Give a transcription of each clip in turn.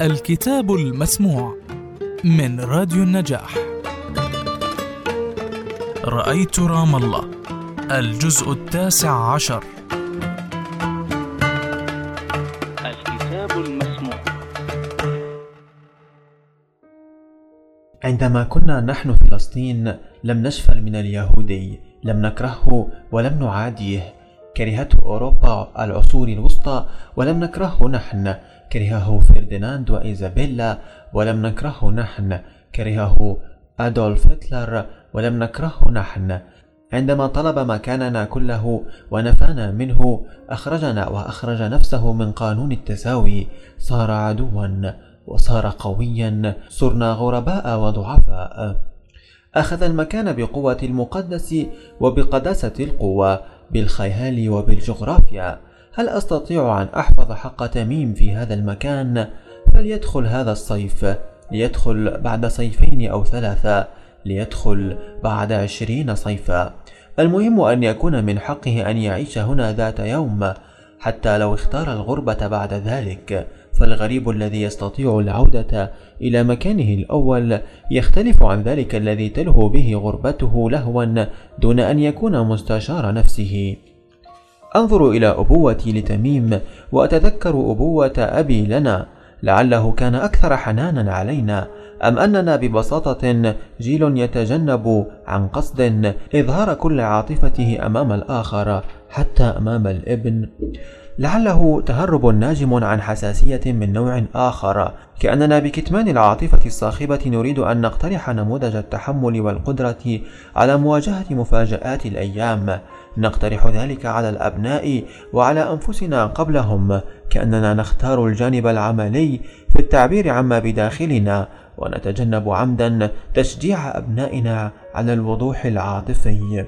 الكتاب المسموع من راديو النجاح. رأيت رام الله الجزء التاسع عشر. الكتاب المسموع. عندما كنا نحن في فلسطين لم نشفل من اليهودي لم نكرهه ولم نعاديه. كرهته أوروبا العصور الوسطى ولم نكرهه نحن. كرهه فرديناند وإيزابيلا ولم نكرهه نحن. كرهه أدولف هتلر ولم نكرهه نحن. عندما طلب مكاننا كله ونفانا منه أخرجنا وأخرج نفسه من قانون التساوي. صار عدوا وصار قويا. صرنا غرباء وضعفاء. أخذ المكان بقوة المقدس وبقداسة القوة بالخيال وبالجغرافيا. هل أستطيع أن أحفظ حق تميم في هذا المكان؟ فليدخل هذا الصيف. ليدخل بعد صيفين أو ثلاثة. ليدخل بعد عشرين صيفا. المهم أن يكون من حقه أن يعيش هنا ذات يوم. حتى لو اختار الغربة بعد ذلك. فالغريب الذي يستطيع العودة إلى مكانه الأول يختلف عن ذلك الذي تلهو به غربته لهوا دون أن يكون مستشار نفسه. أنظر إلى أبوتي لتميم وأتذكر أبوة أبي لنا لعله كان أكثر حنانا علينا. أم أننا ببساطة جيل يتجنب عن قصد إظهار كل عاطفته أمام الآخر حتى أمام الإبن. لعله تهرب ناجم عن حساسية من نوع آخر كأننا بكتمان العاطفة الصاخبة نريد أن نقترح نموذج التحمل والقدرة على مواجهة مفاجآت الأيام. نقترح ذلك على الأبناء وعلى أنفسنا قبلهم كأننا نختار الجانب العملي في التعبير عما بداخلنا ونتجنب عمدا تشجيع أبنائنا على الوضوح العاطفي.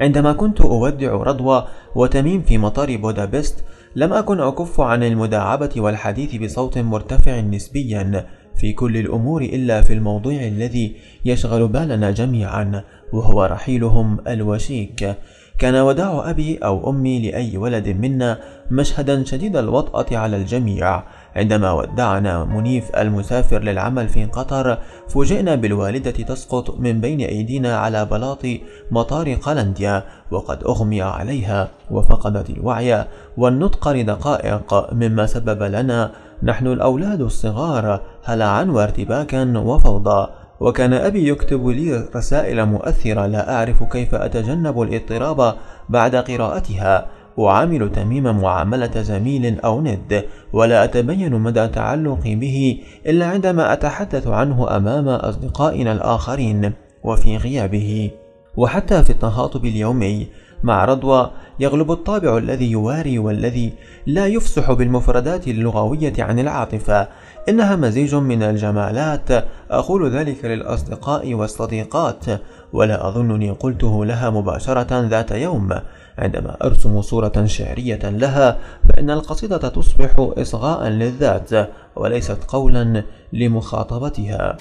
عندما كنت أودع رضوى وتميم في مطار بودابست لم أكن أكف عن المداعبة والحديث بصوت مرتفع نسبيا في كل الأمور إلا في الموضوع الذي يشغل بالنا جميعا وهو رحيلهم الوشيك. كان وداع أبي أو أمي لأي ولد منا مشهدا شديد الوطأة على الجميع. عندما ودعنا منيف المسافر للعمل في قطر فوجئنا بالوالدة تسقط من بين أيدينا على بلاط مطار قلنديا وقد أغمي عليها وفقدت الوعي والنطق لدقائق مما سبب لنا نحن الأولاد الصغار هلعا وارتباكا وفوضى؟ وكان أبي يكتب لي رسائل مؤثرة لا أعرف كيف أتجنب الاضطراب بعد قراءتها. أعامل تميم معاملة زميل أو ند ولا أتبين مدى تعلقي به إلا عندما أتحدث عنه أمام أصدقائنا الآخرين وفي غيابه. وحتى في التخاطب اليومي مع رضوى يغلب الطابع الذي يواري والذي لا يفصح بالمفردات اللغوية عن العاطفة. إنها مزيج من الجمالات. أقول ذلك للأصدقاء والصديقات. ولا أظنني قلته لها مباشرة ذات يوم. عندما أرسم صورة شعرية لها فإن القصيدة تصبح إصغاء للذات وليست قولا لمخاطبتها.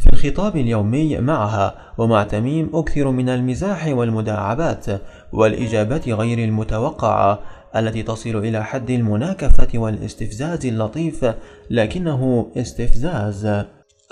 في الخطاب اليومي معها ومع تميم أكثر من المزاح والمداعبات والإجابات غير المتوقعة التي تصل إلى حد المناكفة والاستفزاز اللطيف لكنه استفزاز.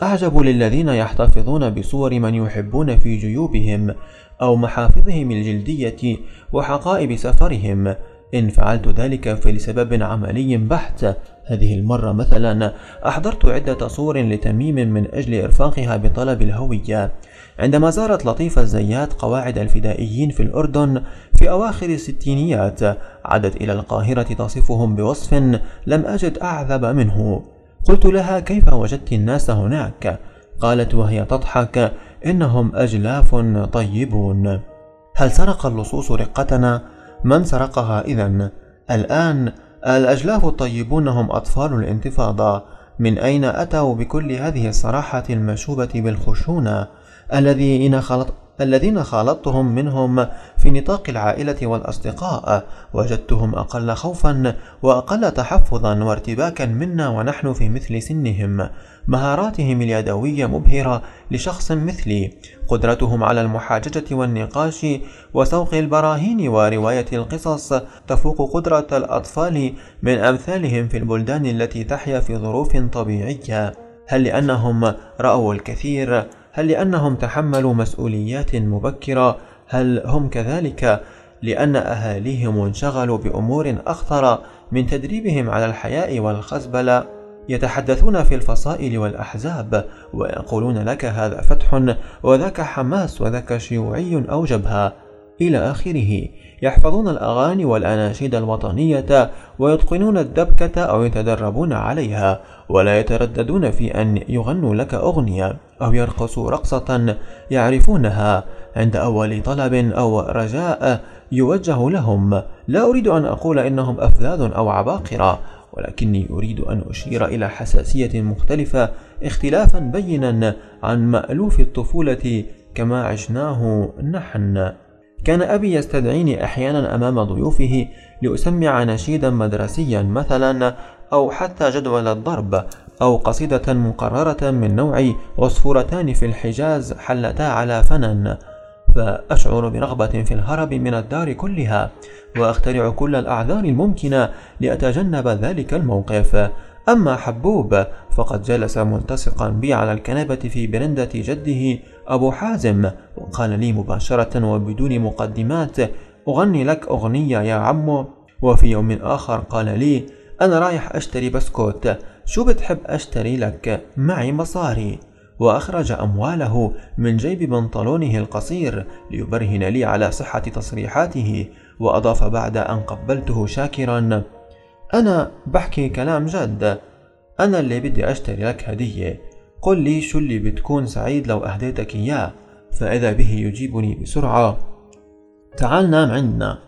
أعجب للذين يحتفظون بصور من يحبون في جيوبهم أو محافظهم الجلدية وحقائب سفرهم. إن فعلت ذلك فلسبب عملي بحت. هذه المرة مثلا أحضرت عدة صور لتميم من أجل إرفاقها بطلب الهوية. عندما زارت لطيفة الزيات قواعد الفدائيين في الأردن في أواخر الستينيات عادت إلى القاهرة تصفهم بوصف لم أجد أعذب منه. قلت لها كيف وجدت الناس هناك؟ قالت وهي تضحك إنهم أجلاف طيبون. هل سرق اللصوص رقتنا؟ من سرقها إذا؟ الآن الأجلاف الطيبون هم أطفال الانتفاضة من أين أتوا بكل هذه الصراحة المشوبة بالخشونة الذين خلط الذين خالطتهم منهم في نطاق العائلة والأصدقاء وجدتهم أقل خوفا وأقل تحفظا وارتباكا منا ونحن في مثل سنهم مهاراتهم اليدوية مبهرة لشخص مثلي قدرتهم على المحاججة والنقاش وسوق البراهين ورواية القصص تفوق قدرة الأطفال من أمثالهم في البلدان التي تحيا في ظروف طبيعية هل لأنهم رأوا الكثير؟ هل لأنهم تحملوا مسؤوليات مبكرة؟ هل هم كذلك لأن أهاليهم انشغلوا بأمور أخطر من تدريبهم على الحياء والخزبلة؟ يتحدثون في الفصائل والأحزاب ويقولون لك هذا فتح وذاك حماس وذاك شيوعي أو جبهة إلى آخره يحفظون الأغاني والأناشيد الوطنية ويتقنون الدبكة أو يتدربون عليها ولا يترددون في أن يغنوا لك أغنية أو يرقصوا رقصة يعرفونها. عند أول طلب أو رجاء يوجه لهم لا أريد أن أقول إنهم أفذاذ أو عباقرة ولكني أريد أن أشير إلى حساسية مختلفة اختلافا بينا عن مألوف الطفولة كما عشناه نحن. كان أبي يستدعيني أحيانا أمام ضيوفه لأسمع نشيدا مدرسيا مثلا أو حتى جدول الضرب أو قصيدة مقررة من نوع عصفورتان في الحجاز حلتا على فنن. فأشعر برغبة في الهرب من الدار كلها وأخترع كل الأعذار الممكنة لأتجنب ذلك الموقف. أما حبوب فقد جلس ملتصقا بي على الكنبة في برندة جده أبو حازم وقال لي مباشرة وبدون مقدمات أغني لك أغنية يا عمو وفي يوم آخر قال لي أنا رايح أشتري بسكوت. شو بتحب أشتري لك؟ معي مصاري. وأخرج أمواله من جيب بنطلونه القصير ليبرهن لي على صحة تصريحاته وأضاف بعد أن قبلته شاكرا أنا بحكي كلام جد. أنا اللي بدي أشتري لك هدية. قل لي شو اللي بتكون سعيد لو أهديتك إياه فإذا به يجيبني بسرعة. تعال نام عندنا.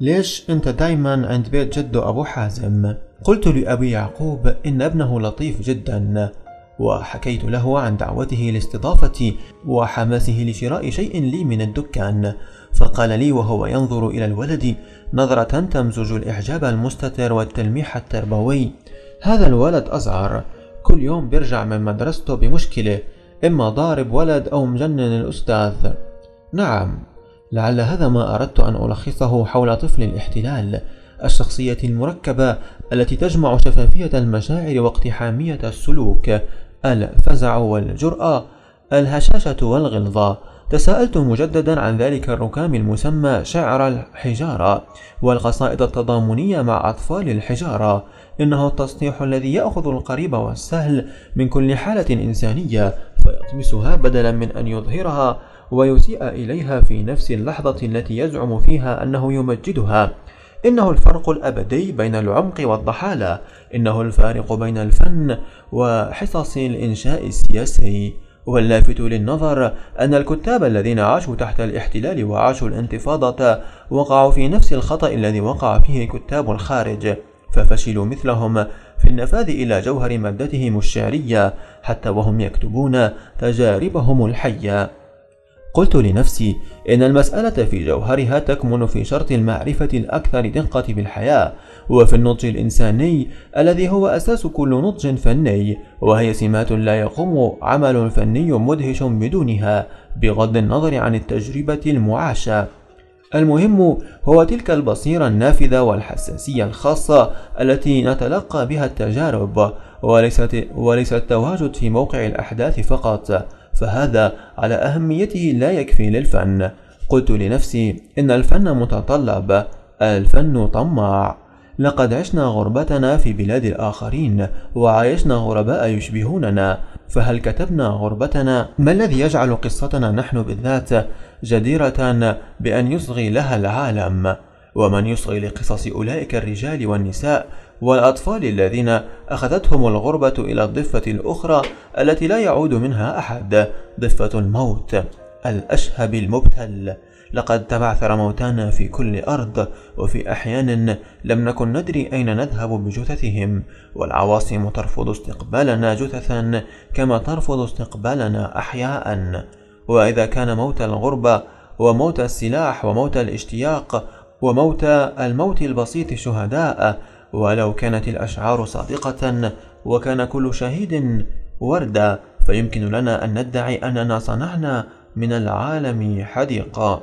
ليش أنت دايما عند بيت جده أبو حازم؟ قلت لأبي يعقوب إن ابنه لطيف جدا وحكيت له عن دعوته لاستضافتي وحماسه لشراء شيء لي من الدكان. فقال لي وهو ينظر إلى الولد نظرة تمزج الإعجاب المستتر والتلميح التربوي. هذا الولد أزعر. كل يوم بيرجع من مدرسته بمشكلة إما ضارب ولد أو مجنن الأستاذ. نعم لعل هذا ما أردت أن ألخصه حول طفل الاحتلال الشخصية المركبة التي تجمع شفافية المشاعر واقتحامية السلوك الفزع والجرأة الهشاشة والغلظة. تساءلت مجددا عن ذلك الركام المسمى شعر الحجارة والقصائد التضامنية مع أطفال الحجارة. إنه التصنيح الذي يأخذ القريب والسهل من كل حالة إنسانية فيطمسها بدلا من أن يظهرها ويسيء إليها في نفس اللحظة التي يزعم فيها أنه يمجدها. إنه الفرق الأبدي بين العمق والضحالة. إنه الفارق بين الفن وحصص الإنشاء السياسي. واللافت للنظر أن الكتاب الذين عاشوا تحت الاحتلال وعاشوا الانتفاضة وقعوا في نفس الخطأ الذي وقع فيه كتاب الخارج. ففشلوا مثلهم في النفاذ إلى جوهر مادتهم الشعرية حتى وهم يكتبون تجاربهم الحية. قلت لنفسي إن المسألة في جوهرها تكمن في شرط المعرفة الأكثر دقة بالحياة وفي النضج الإنساني الذي هو أساس كل نضج فني وهي سمات لا يقوم عمل فني مدهش بدونها بغض النظر عن التجربة المعاشة. المهم هو تلك البصيرة النافذة والحساسية الخاصة التي نتلقى بها التجارب وليست, وليس التواجد في موقع الأحداث فقط فهذا على أهميته لا يكفي للفن. قلت لنفسي إن الفن متطلب الفن طماع. لقد عشنا غربتنا في بلاد الآخرين وعايشنا غرباء يشبهوننا. فهل كتبنا غربتنا؟ ما الذي يجعل قصتنا نحن بالذات جديرة بأن يصغي لها العالم؟ ومن يصغي لقصص أولئك الرجال والنساء والأطفال الذين أخذتهم الغربة إلى الضفة الأخرى التي لا يعود منها أحد ضفة الموت الأشهب المبتل. لقد تبعثر موتانا في كل أرض وفي أحيان لم نكن ندري أين نذهب بجثثهم والعواصم ترفض استقبالنا جثثا كما ترفض استقبالنا أحياء. وإذا كان موت الغربة وموت السلاح وموت الاشتياق وموت الموت البسيط شهداء ولو كانت الأشعار صادقة وكان كل شهيد وردا فيمكن لنا أن ندعي أننا صنعنا من العالم حديقة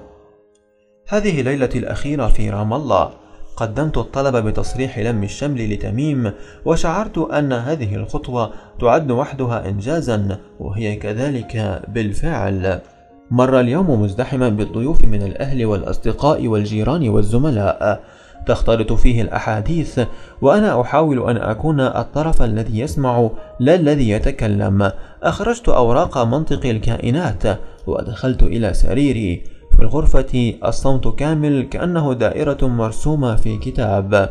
هذه ليلتي الأخيرة في رام الله. قدمت الطلب بتصريح لم الشمل لتميم وشعرت أن هذه الخطوة تعد وحدها إنجازا وهي كذلك بالفعل. مر اليوم مزدحما بالضيوف من الأهل والأصدقاء والجيران والزملاء. تختلط فيه الأحاديث وأنا أحاول أن أكون الطرف الذي يسمع لا الذي يتكلم. أخرجت أوراق منطق الكائنات ودخلت إلى سريري. في الغرفة الصمت كامل كأنه دائرة مرسومة في كتاب.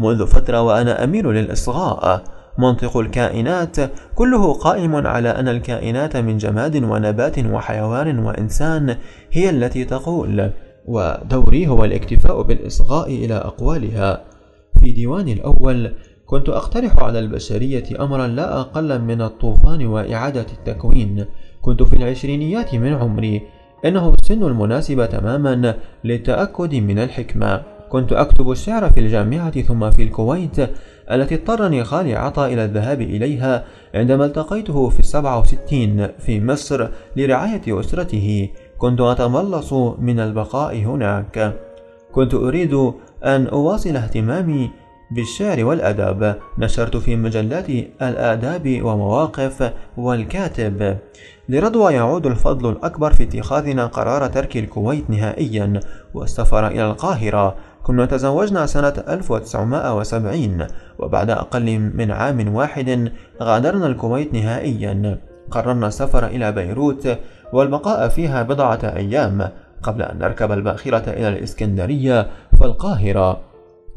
منذ فترة وأنا أميل للإصغاء. منطق الكائنات كله قائم على أن الكائنات من جماد ونبات وحيوان وإنسان هي التي تقول ودوري هو الاكتفاء بالإصغاء إلى أقوالها. في ديواني الأول كنت أقترح على البشرية أمرا لا أقل من الطوفان وإعادة التكوين. كنت في العشرينيات من عمري. إنه السن المناسب تماما للتأكد من الحكمة. كنت أكتب الشعر في الجامعة ثم في الكويت التي اضطرني خالي عطا إلى الذهاب إليها عندما التقيته في السبعة وستين في مصر لرعاية أسرته. كنت أتملص من البقاء هناك. كنت أريد أن أواصل اهتمامي بالشعر والأدب. نشرت في مجلات الآداب ومواقف والكاتب. لرضوى يعود الفضل الأكبر في اتخاذنا قرار ترك الكويت نهائيا والسفر إلى القاهرة. كنا تزوجنا سنة 1970 وبعد أقل من عام واحد غادرنا الكويت نهائيا. قررنا السفر إلى بيروت والبقاء فيها بضعة أيام قبل أن نركب الباخرة إلى الإسكندرية فالقاهرة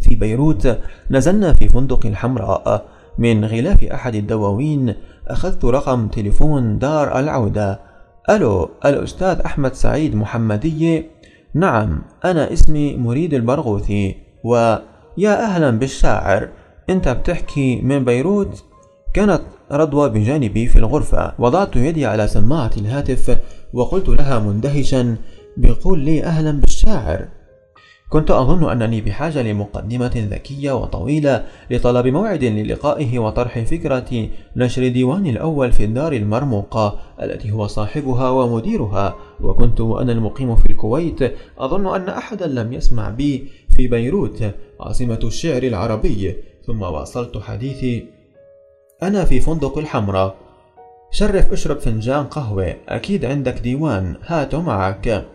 في بيروت نزلنا في فندق الحمراء من غلاف أحد الدواوين أخذت رقم تليفون دار العودة. ألو الأستاذ أحمد سعيد محمدية نعم أنا اسمي مريد البرغوثي. ويا أهلا بالشاعر أنت بتحكي من بيروت؟ كانت رضوى بجانبي في الغرفة. وضعت يدي على سماعة الهاتف وقلت لها مندهشا بقول لي أهلا بالشاعر. كنت أظن أنني بحاجة لمقدمة ذكية وطويلة لطلب موعد للقائه وطرح فكرة نشر ديواني الأول في الدار المرموقة التي هو صاحبها ومديرها. وكنت وأنا المقيم في الكويت أظن أن أحدا لم يسمع بي في بيروت عاصمة الشعر العربي. ثم واصلت حديثي. أنا في فندق الحمراء. شرف اشرب فنجان قهوة. أكيد عندك ديوان. هاته معك.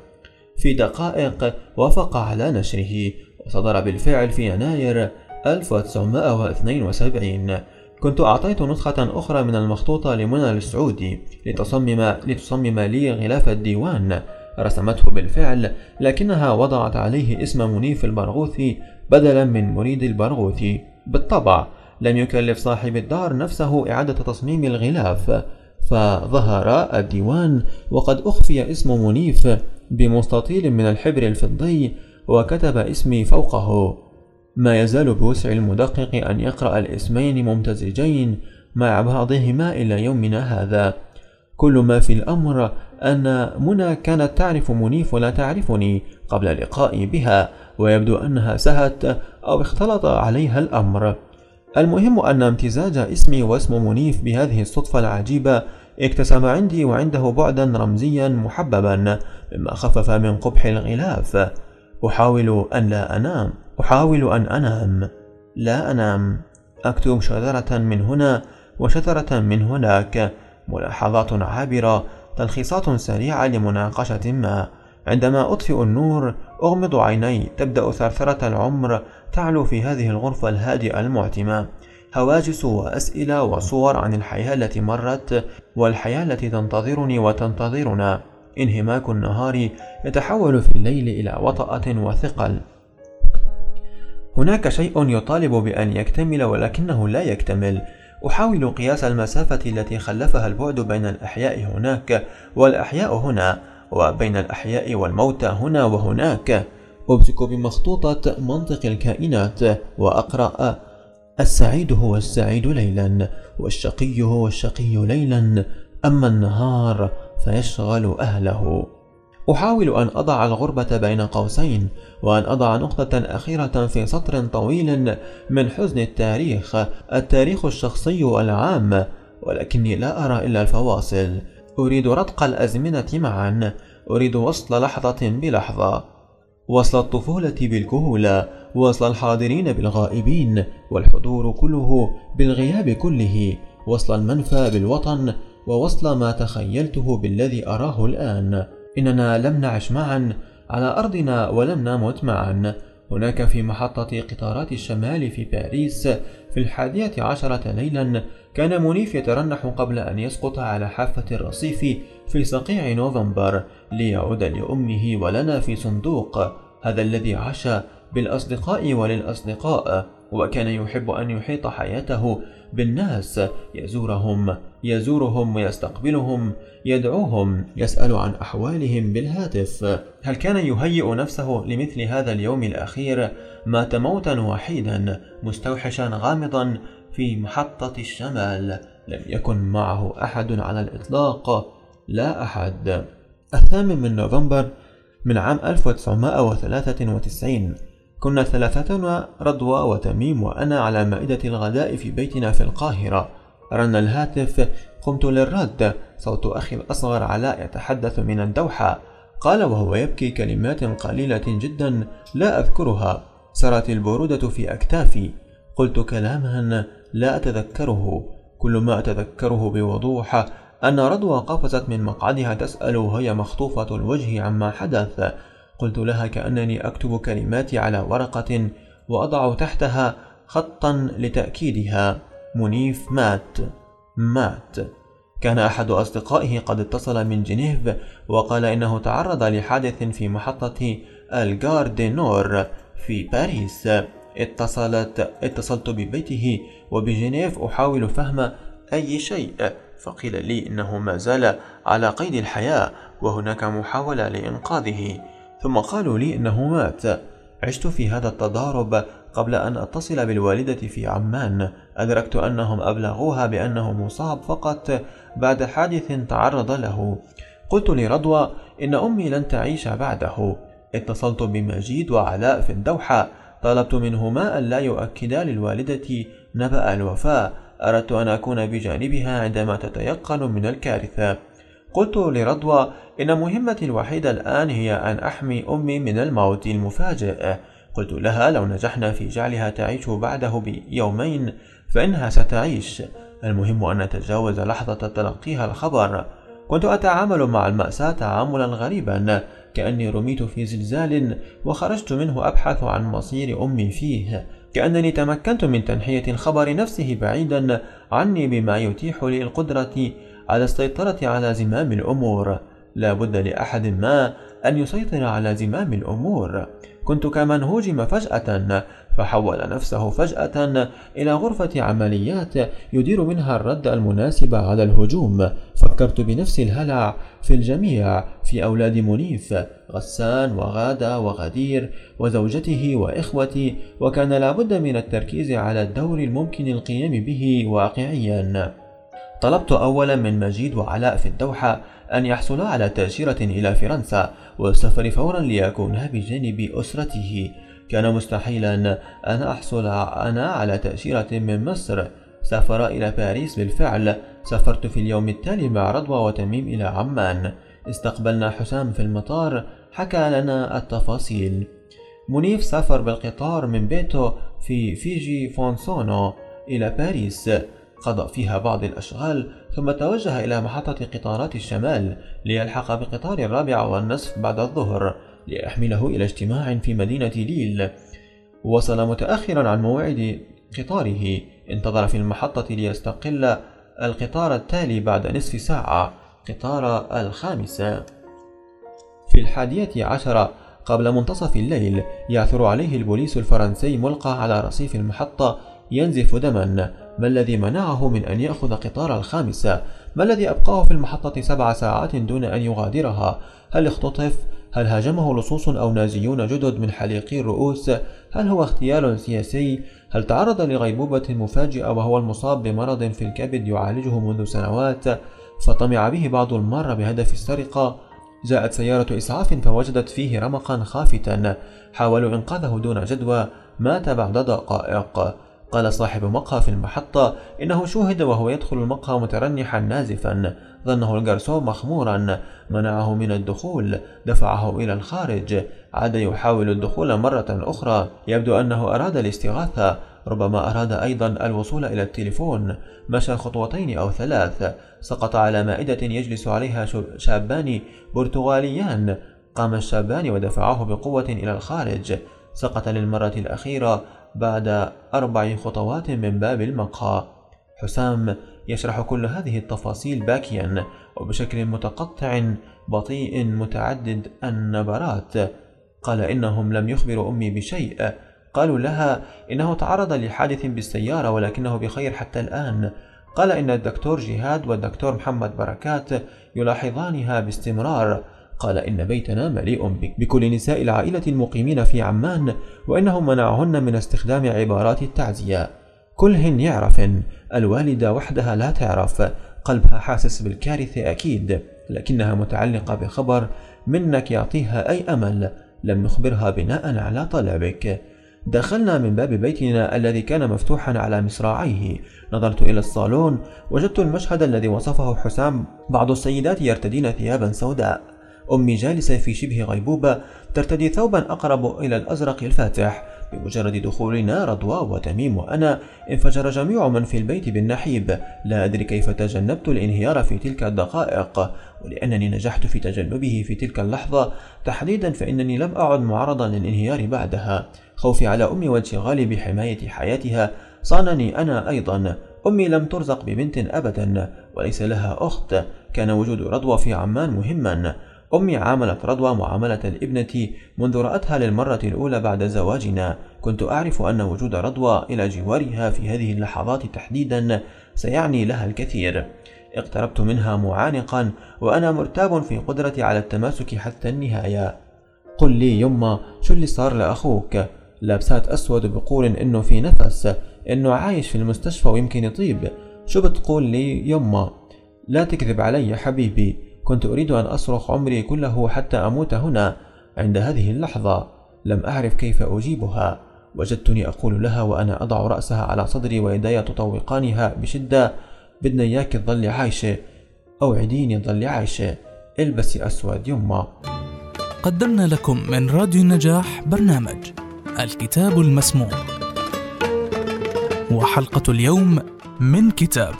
في دقائق وافق على نشره. وصدر بالفعل في يناير 1972 كنت أعطيت نسخة أخرى من المخطوطة لمنى السعودي لتصمم, لتصمم لي غلاف الديوان. رسمته بالفعل لكنها وضعت عليه اسم منيف البرغوثي بدلا من مريد البرغوثي بالطبع لم يكلف صاحب الدار نفسه إعادة تصميم الغلاف فظهر الديوان وقد أخفي اسم منيف بمستطيل من الحبر الفضي وكتب اسمي فوقه. ما يزال بوسع المدقق أن يقرأ الاسمين ممتزجين مع بعضهما إلى يومنا هذا. كل ما في الأمر أن منى كانت تعرف منيف ولا تعرفني قبل لقائي بها ويبدو أنها سهت أو اختلط عليها الأمر. المهم أن امتزاج اسمي واسم منيف بهذه الصدفة العجيبة اكتسب عندي وعنده بعدا رمزيا محببا مما خفف من قبح الغلاف. أحاول أن لا أنام. أحاول أن أنام. لا أنام. أكتب شذرة من هنا وشذرة من هناك. ملاحظات عابرة. تلخيصات سريعة لمناقشة ما. عندما أطفئ النور أغمض عيني. تبدأ ثرثرة العمر تعلو في هذه الغرفة الهادئة المعتمة. هواجس وأسئلة وصور عن الحياة التي مرت والحياة التي تنتظرني وتنتظرنا. انهماك النهار يتحول في الليل إلى وطأة وثقل. هناك شيء يطالب بأن يكتمل ولكنه لا يكتمل. أحاول قياس المسافة التي خلفها البعد بين الأحياء هناك والأحياء هنا وبين الأحياء والموتى هنا وهناك. أمسك بمخطوطة منطق الكائنات وأقرأ السعيد هو السعيد ليلا والشقي هو الشقي ليلا. أما النهار فيشغل أهله. أحاول أن أضع الغربة بين قوسين وأن أضع نقطة أخيرة في سطر طويل من حزن التاريخ التاريخ الشخصي العام. ولكني لا أرى إلا الفواصل. أريد رتق الأزمنة معا. أريد وصل لحظة بلحظة. وصل الطفولة بالكهولة وصل الحاضرين بالغائبين والحضور كله بالغياب كله. وصل المنفى بالوطن ووصل ما تخيلته بالذي أراه الآن. إننا لم نعش معا على أرضنا ولم نمت معا. هناك في محطة قطارات الشمال في باريس في الحادية عشرة ليلا كان منيف يترنح قبل أن يسقط على حافة الرصيف في صقيع نوفمبر ليعود لأمه ولنا في صندوق. هذا الذي عاش بالأصدقاء وللأصدقاء وكان يحب أن يحيط حياته بالناس. يزورهم يزورهم ويستقبلهم يدعوهم يسأل عن أحوالهم بالهاتف. هل كان يهيئ نفسه لمثل هذا اليوم الأخير؟ مات موتا وحيدا مستوحشا غامضا في محطة الشمال. لم يكن معه أحد على الإطلاق. لا أحد. الثامن من نوفمبر من عام 1993 كنا ثلاثتنا رضوى وتميم وأنا على مائدة الغداء في بيتنا في القاهرة. رن الهاتف قمت للرد صوت أخي الأصغر علاء يتحدث من الدوحة. قال وهو يبكي كلمات قليلة جدا لا أذكرها. سرت البرودة في أكتافي. قلت كلاما لا أتذكره. كل ما أتذكره بوضوح أن رضوى قفزت من مقعدها تسأل وهي مخطوفة الوجه عما حدث. قلت لها كأنني أكتب كلماتي على ورقة وأضع تحتها خطا لتأكيدها. منيف مات. مات. كان أحد أصدقائه قد اتصل من جنيف وقال إنه تعرض لحادث في محطة الجار دي نور في باريس. اتصلت اتصلت ببيته وبجنيف أحاول فهم أي شيء. فقيل لي إنه ما زال على قيد الحياة وهناك محاولة لإنقاذه. ثم قالوا لي إنه مات. عشت في هذا التضارب قبل أن أتصل بالوالدة في عمان. أدركت أنهم أبلغوها بأنه مصاب فقط بعد حادث تعرض له. قلت لرضوى إن أمي لن تعيش بعده. اتصلت بمجيد وعلاء في الدوحة. طلبت منهما أن لا يؤكدا للوالدة نبأ الوفاة. أردت أن أكون بجانبها عندما تتيقن من الكارثة. قلت لرضوى إن مهمتي الوحيدة الآن هي أن أحمي أمي من الموت المفاجئ. قلت لها لو نجحنا في جعلها تعيش بعده بيومين فإنها ستعيش. المهم أن نتجاوز لحظة تلقيها الخبر. كنت أتعامل مع المأساة تعاملا غريبا كأني رميت في زلزال وخرجت منه أبحث عن مصير أمي فيه. كأنني تمكنت من تنحية الخبر نفسه بعيدا عني بما يتيح لي القدرة على السيطرة على زمام الأمور. لا بد لأحد ما أن يسيطر على زمام الأمور. كنت كمن هوجم فجأة فحول نفسه فجأة إلى غرفة عمليات يدير منها الرد المناسب على الهجوم. فكرت بنفس الهلع في الجميع في أولاد منيف غسان وغادة وغدير وزوجته وإخوتي وكان لابد من التركيز على الدور الممكن القيام به واقعيا. طلبت أولا من مجيد وعلاء في الدوحة أن يحصلا على تأشيرة إلى فرنسا والسفر فورا ليكونا بجانب أسرته. كان مستحيلا أن أحصل أنا على تأشيرة من مصر. سافر إلى باريس بالفعل. سافرت في اليوم التالي مع رضوى وتميم إلى عمان. استقبلنا حسام في المطار. حكى لنا التفاصيل. منيف سافر بالقطار من بيته في فيجي فونسونو إلى باريس. قضى فيها بعض الأشغال ثم توجه إلى محطة قطارات الشمال ليلحق بقطار الرابعة والنصف بعد الظهر ليحمله إلى اجتماع في مدينة ليل. وصل متأخرا عن موعد قطاره انتظر في المحطة ليستقل القطار التالي بعد نصف ساعة قطار الخامسة في الحادية عشرة قبل منتصف الليل يعثر عليه البوليس الفرنسي ملقى على رصيف المحطة ينزف دما ما الذي منعه من أن يأخذ قطار الخامسة؟ ما الذي أبقاه في المحطة سبع ساعات دون أن يغادرها؟ هل اختطف؟ هل هاجمه لصوص أو نازيون جدد من حليقي الرؤوس؟ هل هو اغتيال سياسي؟ هل تعرض لغيبوبة مفاجئة وهو المصاب بمرض في الكبد يعالجه منذ سنوات؟ فطمع به بعض المارة بهدف السرقة جاءت سيارة إسعاف فوجدت فيه رمقا خافتا حاولوا إنقاذه دون جدوى مات بعد دقائق قال صاحب مقهى في المحطة إنه شوهد وهو يدخل المقهى مترنحا نازفا ظنه الجرسون مخمورا منعه من الدخول دفعه إلى الخارج عاد يحاول الدخول مرة أخرى. يبدو أنه أراد الاستغاثة ربما أراد أيضا الوصول إلى التليفون. مشى خطوتين أو ثلاث سقط على مائدة يجلس عليها شابان برتغاليان. قام الشابان ودفعاه بقوة إلى الخارج. سقط للمرة الأخيرة بعد أربع خطوات من باب المقهى. حسام يشرح كل هذه التفاصيل باكيا وبشكل متقطع بطيء متعدد النبرات. قال إنهم لم يخبروا أمي بشيء. قالوا لها إنه تعرض لحادث بالسيارة ولكنه بخير حتى الآن. قال إن الدكتور جهاد والدكتور محمد بركات يلاحظانها باستمرار. قال إن بيتنا مليء بكل نساء العائلة المقيمين في عمان وإنهم منعهن من استخدام عبارات التعزية. كلهن يعرفن الوالدة وحدها لا تعرف قلبها حاسس بالكارثة أكيد لكنها متعلقة بخبر منك يعطيها أي أمل لم نخبرها بناء على طلبك. دخلنا من باب بيتنا الذي كان مفتوحا على مصراعيه. نظرت إلى الصالون وجدت المشهد الذي وصفه حسام. بعض السيدات يرتدين ثيابا سوداء. أمي جالسة في شبه غيبوبة ترتدي ثوبا أقرب إلى الأزرق الفاتح. بمجرد دخولنا رضوى وتميم وأنا انفجر جميع من في البيت بالنحيب. لا أدري كيف تجنبت الانهيار في تلك الدقائق. ولأنني نجحت في تجنبه في تلك اللحظة تحديدا فإنني لم أعد معرضا للانهيار بعدها. خوفي على أمي وانشغالي بحماية حياتها صانني أنا أيضا. أمي لم ترزق ببنت أبدا وليس لها أخت. كان وجود رضوى في عمان مهما. أمي عاملت رضوى معاملة الابنة منذ رأتها للمرة الأولى بعد زواجنا. كنت أعرف أن وجود رضوى إلى جوارها في هذه اللحظات تحديدا سيعني لها الكثير. اقتربت منها معانقا وأنا مرتاب في قدرتي على التماسك حتى النهاية. قل لي يما شو اللي صار لأخوك؟ لابسات أسود بقول إنه في نفس إنه عايش في المستشفى ويمكن يطيب. شو بتقول لي يما؟ لا تكذب علي حبيبي. كنت أريد أن أصرخ عمري كله حتى أموت هنا عند هذه اللحظة. لم أعرف كيف أجيبها. وجدتني أقول لها وأنا أضع رأسها على صدري ويداي تطوقانها بشدة. بدنا إياك تظلي عايشة أوعديني تظلي عايشة إلبسي أسود يما. قدمنا لكم من راديو النجاح برنامج الكتاب المسموع. وحلقة اليوم من كتاب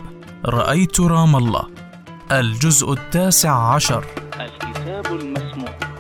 رأيت رام الله. الجزء التاسع عشر. الكتاب المسموع.